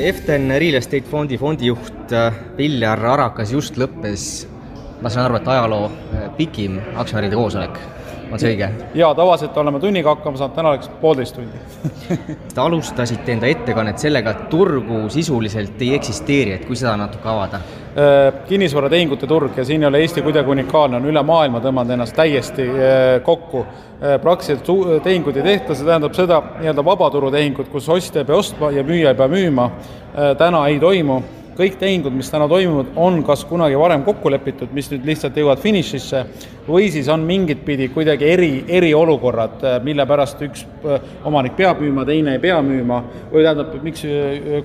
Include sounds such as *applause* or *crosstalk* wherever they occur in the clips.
Eften Real Estate Fondi fondijuht Viljar Arakas just lõppes, ma saan aru, et ajaloo pikim aktsionäride koosolek on see õige? jaa, tavaliselt oleme tunniga hakkama saanud, täna läks poolteist tundi *laughs* Te alustasite enda ettekannet sellega, et turgu sisuliselt ei eksisteeri, et kui seda natuke avada? kinnisvaratehingute turg ja siin ei ole Eesti kuidagi unikaalne, on üle maailma tõmmanud ennast täiesti kokku. praktiliselt tehinguid ei tehta, see tähendab seda nii-öelda vabaturutehingut, kus ostja ei pea ostma ja müüja ei pea müüma, täna ei toimu kõik tehingud, mis täna toimuvad, on kas kunagi varem kokku lepitud, mis nüüd lihtsalt jõuavad finišisse, või siis on mingit pidi kuidagi eri, eriolukorrad, mille pärast üks omanik peab müüma, teine ei pea müüma, või tähendab, miks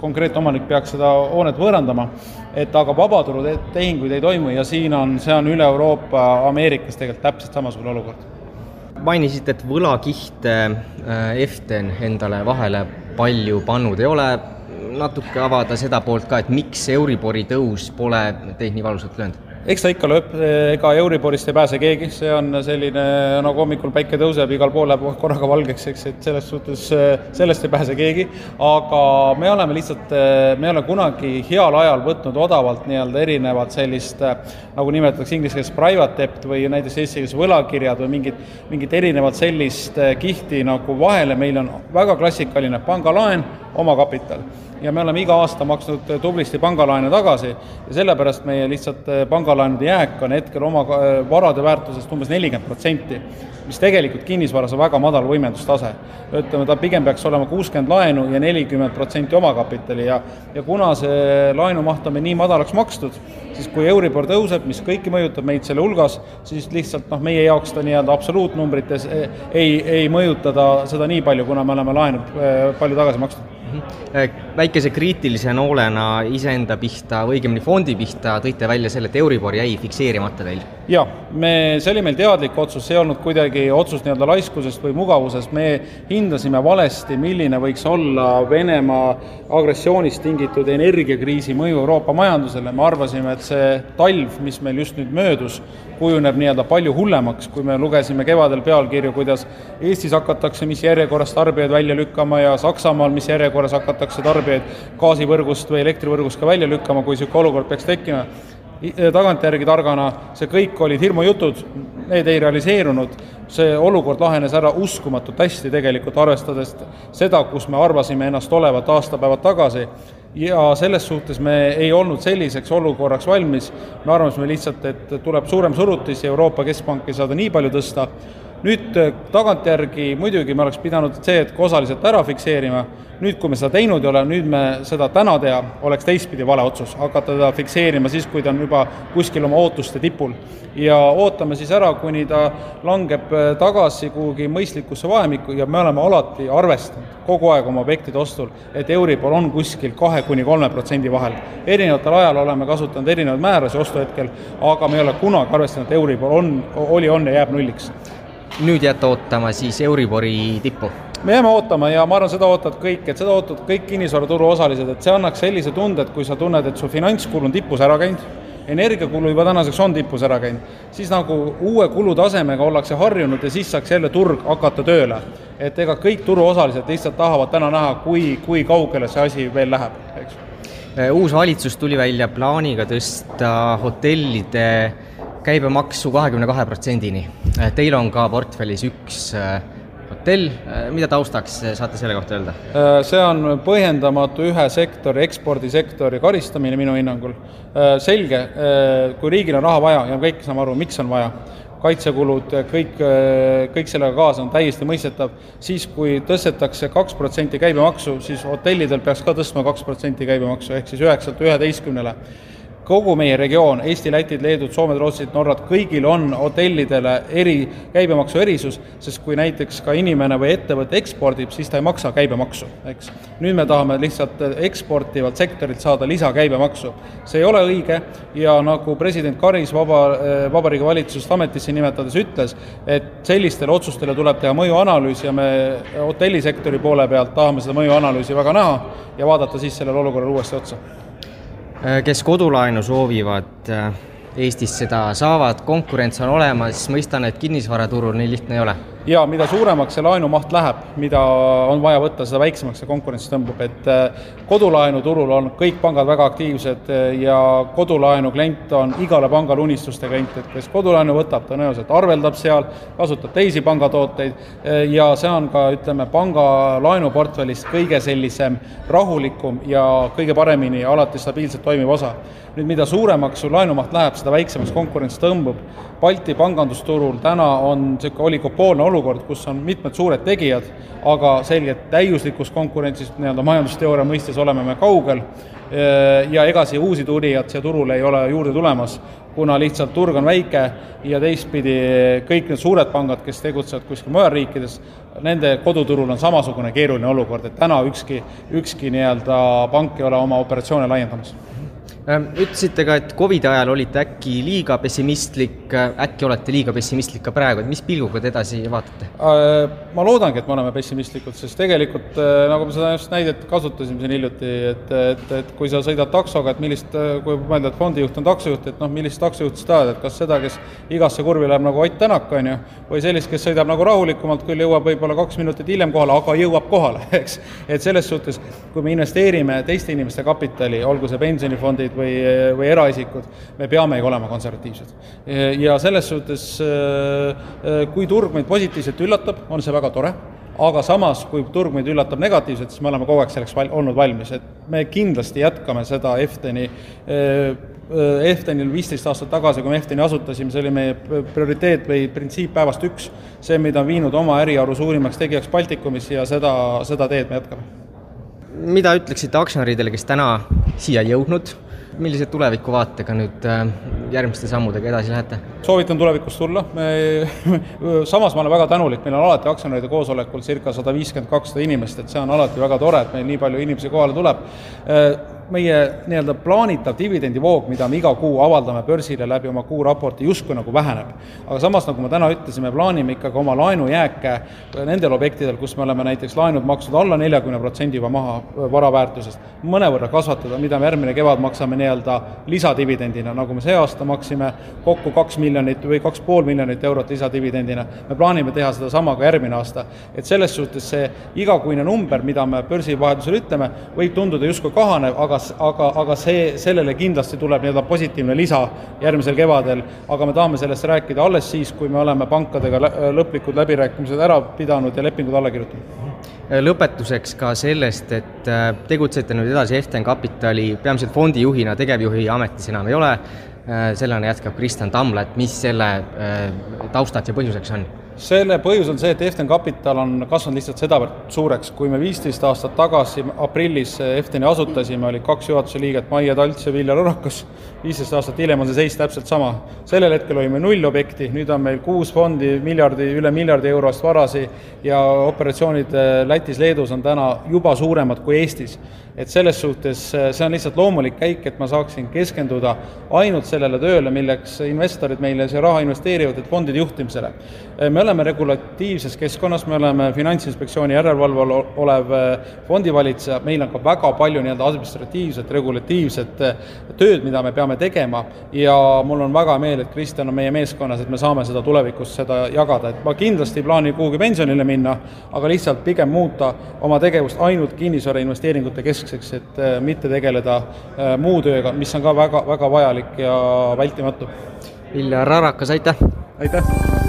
konkreetne omanik peaks seda hoonet võõrandama, et aga vabaturu tehinguid ei toimu ja siin on, see on üle Euroopa, Ameerikas tegelikult täpselt samasugune olukord. Mainisite, et võlakihte Eften endale vahele palju pannud ei ole, natuke avada seda poolt ka, et miks Euribori tõus pole teid nii valusalt löönud? eks ta ikka lööb, ega Euriborist ei pääse keegi, see on selline, nagu hommikul päike tõuseb, igal pool läheb korraga valgeks, eks, et selles suhtes sellest ei pääse keegi, aga me oleme lihtsalt, me ei ole kunagi heal ajal võtnud odavalt nii-öelda erinevat sellist, nagu nimetatakse inglise keeles private debt või näiteks eesti keeles võlakirjad või mingit, mingit erinevat sellist kihti nagu vahele, meil on väga klassikaline pangalaen, omakapital ja me oleme iga aasta maksnud tublisti pangalaene tagasi ja sellepärast meie lihtsalt pangalaenude jääk on hetkel oma varade väärtusest umbes nelikümmend protsenti, mis tegelikult kinnisvaras on väga madal võimendustase. ütleme, ta pigem peaks olema kuuskümmend laenu ja nelikümmend protsenti omakapitali ja, ja kuna see laenumaht on meil nii madalaks makstud, siis kui Euribor tõuseb, mis kõiki mõjutab, meid selle hulgas, siis lihtsalt noh, meie jaoks ta nii-öelda absoluutnumbrites ei, ei mõjuta ta seda nii palju, kuna me oleme laenu palju tagasi maksnud väikese kriitilise noolena iseenda pihta või õigemini fondi pihta tõite välja selle, et Euribor jäi fikseerimata teil. jaa, me, see oli meil teadlik otsus, see ei olnud kuidagi otsus nii-öelda laiskusest või mugavusest, me hindasime valesti, milline võiks olla Venemaa agressioonist tingitud energiakriisi mõju Euroopa majandusele, me arvasime, et see talv, mis meil just nüüd möödus, kujuneb nii-öelda palju hullemaks, kui me lugesime kevadel pealkirju, kuidas Eestis hakatakse mis järjekorras tarbijaid välja lükkama ja Saksamaal mis järjekorras hakatakse tarbijaid gaasivõrgust või elektrivõrgust ka välja lükkama, kui niisugune olukord peaks tekkima. tagantjärgi targana, see kõik olid hirmujutud, need ei realiseerunud, see olukord lahenes ära uskumatult hästi tegelikult, arvestades seda, kus me arvasime ennast olevat aastapäevad tagasi ja selles suhtes me ei olnud selliseks olukorraks valmis, me arvasime lihtsalt, et tuleb suurem surutis ja Euroopa Keskpank ei saa ta nii palju tõsta, nüüd tagantjärgi muidugi me oleks pidanud see hetk osaliselt ära fikseerima, nüüd, kui me seda teinud ei ole, nüüd me seda täna teha, oleks teistpidi vale otsus, hakata teda fikseerima siis, kui ta on juba kuskil oma ootuste tipul. ja ootame siis ära, kuni ta langeb tagasi kuhugi mõistlikusse vahemikku ja me oleme alati arvestanud kogu aeg oma objektide ostul, et Euribor on kuskil kahe kuni kolme protsendi vahel. erinevatel ajal oleme kasutanud erinevaid määrasid ostuhetkel, aga me ei ole kunagi arvestanud, et Euribor on, oli, on ja jääb nulliks. Nüüd jääte ootama siis Euribori tippu? me jääme ootama ja ma arvan, seda ootavad kõik, et seda ootavad kõik kinnisvaraturu osalised, et see annaks sellise tunde, et kui sa tunned, et su finantskulu on tipus ära käinud, energiakulu juba tänaseks on tipus ära käinud, siis nagu uue kulutasemega ollakse harjunud ja siis saaks jälle turg hakata tööle. et ega kõik turuosalised lihtsalt tahavad täna näha, kui, kui kaugele see asi veel läheb, eks. uus valitsus tuli välja plaaniga tõsta hotellide käibemaksu kahekümne kahe protsendini. Teil on ka portfellis üks hotell, mida taustaks saate selle kohta öelda? see on põhjendamatu ühe sektori, ekspordisektori karistamine minu hinnangul. selge, kui riigil on raha vaja ja kõik saame aru, miks on vaja, kaitsekulud, kõik, kõik sellega kaasa on täiesti mõistetav, siis kui tõstetakse kaks protsenti käibemaksu, siis hotellidel peaks ka tõstma kaks protsenti käibemaksu, ehk siis üheksalt üheteistkümnele kogu meie regioon, Eesti, Lätid, Leedud, Soomed, Rootsid, Norrad, kõigil on hotellidele eri, käibemaksu erisus, sest kui näiteks ka inimene või ettevõte ekspordib, siis ta ei maksa käibemaksu, eks. nüüd me tahame lihtsalt eksportivalt sektorilt saada lisakäibemaksu. see ei ole õige ja nagu president Karis vaba, Vabariigi Valitsust ametisse nimetades ütles, et sellistele otsustele tuleb teha mõjuanalüüs ja me hotellisektori poole pealt tahame seda mõjuanalüüsi väga näha ja vaadata siis sellele olukorrale uuesti otsa kes kodulaenu soovivad Eestis seda saavad, konkurents on olemas, mõistan, et kinnisvaraturul nii lihtne ei ole? Ja mida suuremaks see laenumaht läheb, mida on vaja võtta, seda väiksemaks see konkurents tõmbub, et äh, kodulaenuturul on kõik pangad väga aktiivsed äh, ja kodulaenu klient on igale pangale unistuste klient, et kes kodulaenu võtab, tõenäoliselt arveldab seal, kasutab teisi pangatooteid äh, ja see on ka, ütleme, panga laenuportfellist kõige sellisem rahulikum ja kõige paremini alati stabiilselt toimiv osa. Nüüd mida suuremaks su laenumaht läheb, seda väiksemaks konkurents tõmbub. Balti pangandusturul täna on niisugune oligopoolne olukord, kus on mitmed suured tegijad, aga selgelt täiuslikust konkurentsist nii-öelda majandusteooria mõistes oleme me kaugel. Ja ega siia uusi tulijad siia turule ei ole juurde tulemas, kuna lihtsalt turg on väike ja teistpidi kõik need suured pangad, kes tegutsevad kuskil mujal riikides, nende koduturul on samasugune keeruline olukord, et täna ükski, ükski nii-öelda pank ei ole oma operatsioone laiendamas ütlesite ka, et Covidi ajal olite äkki liiga pessimistlik, äh, äkki olete liiga pessimistlik ka praegu, et mis pilguga te edasi vaatate? Äh, ma loodangi, et me oleme pessimistlikud, sest tegelikult äh, nagu me seda just näidet kasutasime siin hiljuti, et, et, et kui sa sõidad taksoga, et millist, kui mõelda, et fondijuht on taksojuht, et noh, millist taksojuhti sa tahad, et kas seda, kes igasse kurvi läheb nagu Ott Tänak, on ju, või sellist, kes sõidab nagu rahulikumalt, küll jõuab võib-olla kaks minutit hiljem kohale, aga jõuab kohale, *laughs* eks. et selles suhtes, kui me investeerime teiste inimeste kapitali, olgu see pensionifondid või, või eraisikud, me peamegi olema konservatiivsed. ja selles suhtes, kui turg meid positiivselt üllatab, on see väga tore, aga samas, kui turg meid üllatab negatiivselt, siis me oleme kogu aeg selleks val-, olnud valmis, et me kindlasti jätkame seda Efteni Eftenil viisteist aastat tagasi, kui me Efteni asutasime, see oli meie prioriteet või printsiip päevast üks, see, mida on viinud oma äriharu suurimaks tegijaks Baltikumis ja seda, seda teed me jätkame. mida ütleksite aktsionäridele, kes täna siia jõudnud, millise tulevikuvaatega nüüd äh, järgmiste sammudega edasi lähete? soovitan tulevikus tulla, me, *laughs* samas ma olen väga tänulik, meil on alati aktsionäride koosolekul circa sada viiskümmend, kakssada inimest, et see on alati väga tore, et meil nii palju inimesi kohale tuleb. Äh, meie nii-öelda plaanitav dividendivoog, mida me iga kuu avaldame börsile läbi oma kuuraporti, justkui nagu väheneb. aga samas, nagu ma täna ütlesin, me plaanime ikkagi oma laenujääke nendel objektidel, kus me oleme näiteks laenud maksnud alla neljakümne protsendi juba maha vara väärtusest, mõnevõrra kasvatada, mida me järgmine kevad maksame nii-öelda lisadividendina, nagu me see aasta maksime kokku kaks miljonit või kaks pool miljonit eurot lisadividendina. me plaanime teha sedasama ka järgmine aasta. et selles suhtes see igakuine number, mida me börsivahetusel ütleme, võib tunduda justkui kahanev, aga aga, aga, aga see, sellele kindlasti tuleb nii-öelda positiivne lisa järgmisel kevadel, aga me tahame sellest rääkida alles siis, kui me oleme pankadega lõplikud läbirääkimised ära pidanud ja lepingud alla kirjutanud. lõpetuseks ka sellest, et äh, tegutsete nüüd edasi Eften Kapitali peamiselt fondijuhina, tegevjuhi ametis enam ei ole, äh, sellena jätkab Kristjan Tamla, et mis selle äh, taustad ja põhjuseks on? Selle põhjus on see, et Eften Capital on kasvanud lihtsalt sedavõrd suureks, kui me viisteist aastat tagasi aprillis Efteni asutasime, olid kaks juhatuse liiget, Maie Talts ja Viljar Orakas, viisteist aastat hiljem on see seis täpselt sama. sellel hetkel olime null objekti, nüüd on meil kuus fondi, miljardi, üle miljardi eurost varasi ja operatsioonid Lätis-Leedus on täna juba suuremad kui Eestis et selles suhtes äh, see on lihtsalt loomulik käik, et ma saaksin keskenduda ainult sellele tööle, milleks investorid meile see raha investeerivad, et fondide juhtimisele. Äh, me oleme regulatiivses keskkonnas, me oleme Finantsinspektsiooni järelevalve all olev äh, fondivalitseja, meil on ka väga palju nii-öelda administratiivset, regulatiivset tööd, mida me peame tegema ja mul on väga meel, et Kristjan on meie meeskonnas, et me saame seda tulevikus, seda jagada, et ma kindlasti ei plaani kuhugi pensionile minna, aga lihtsalt pigem muuta oma tegevust ainult kinnisvarainvesteeringute keskkonnaks, keskseks, et äh, mitte tegeleda äh, muu tööga, mis on ka väga, väga vajalik ja vältimatu. Viljar Arakas, aitäh! aitäh!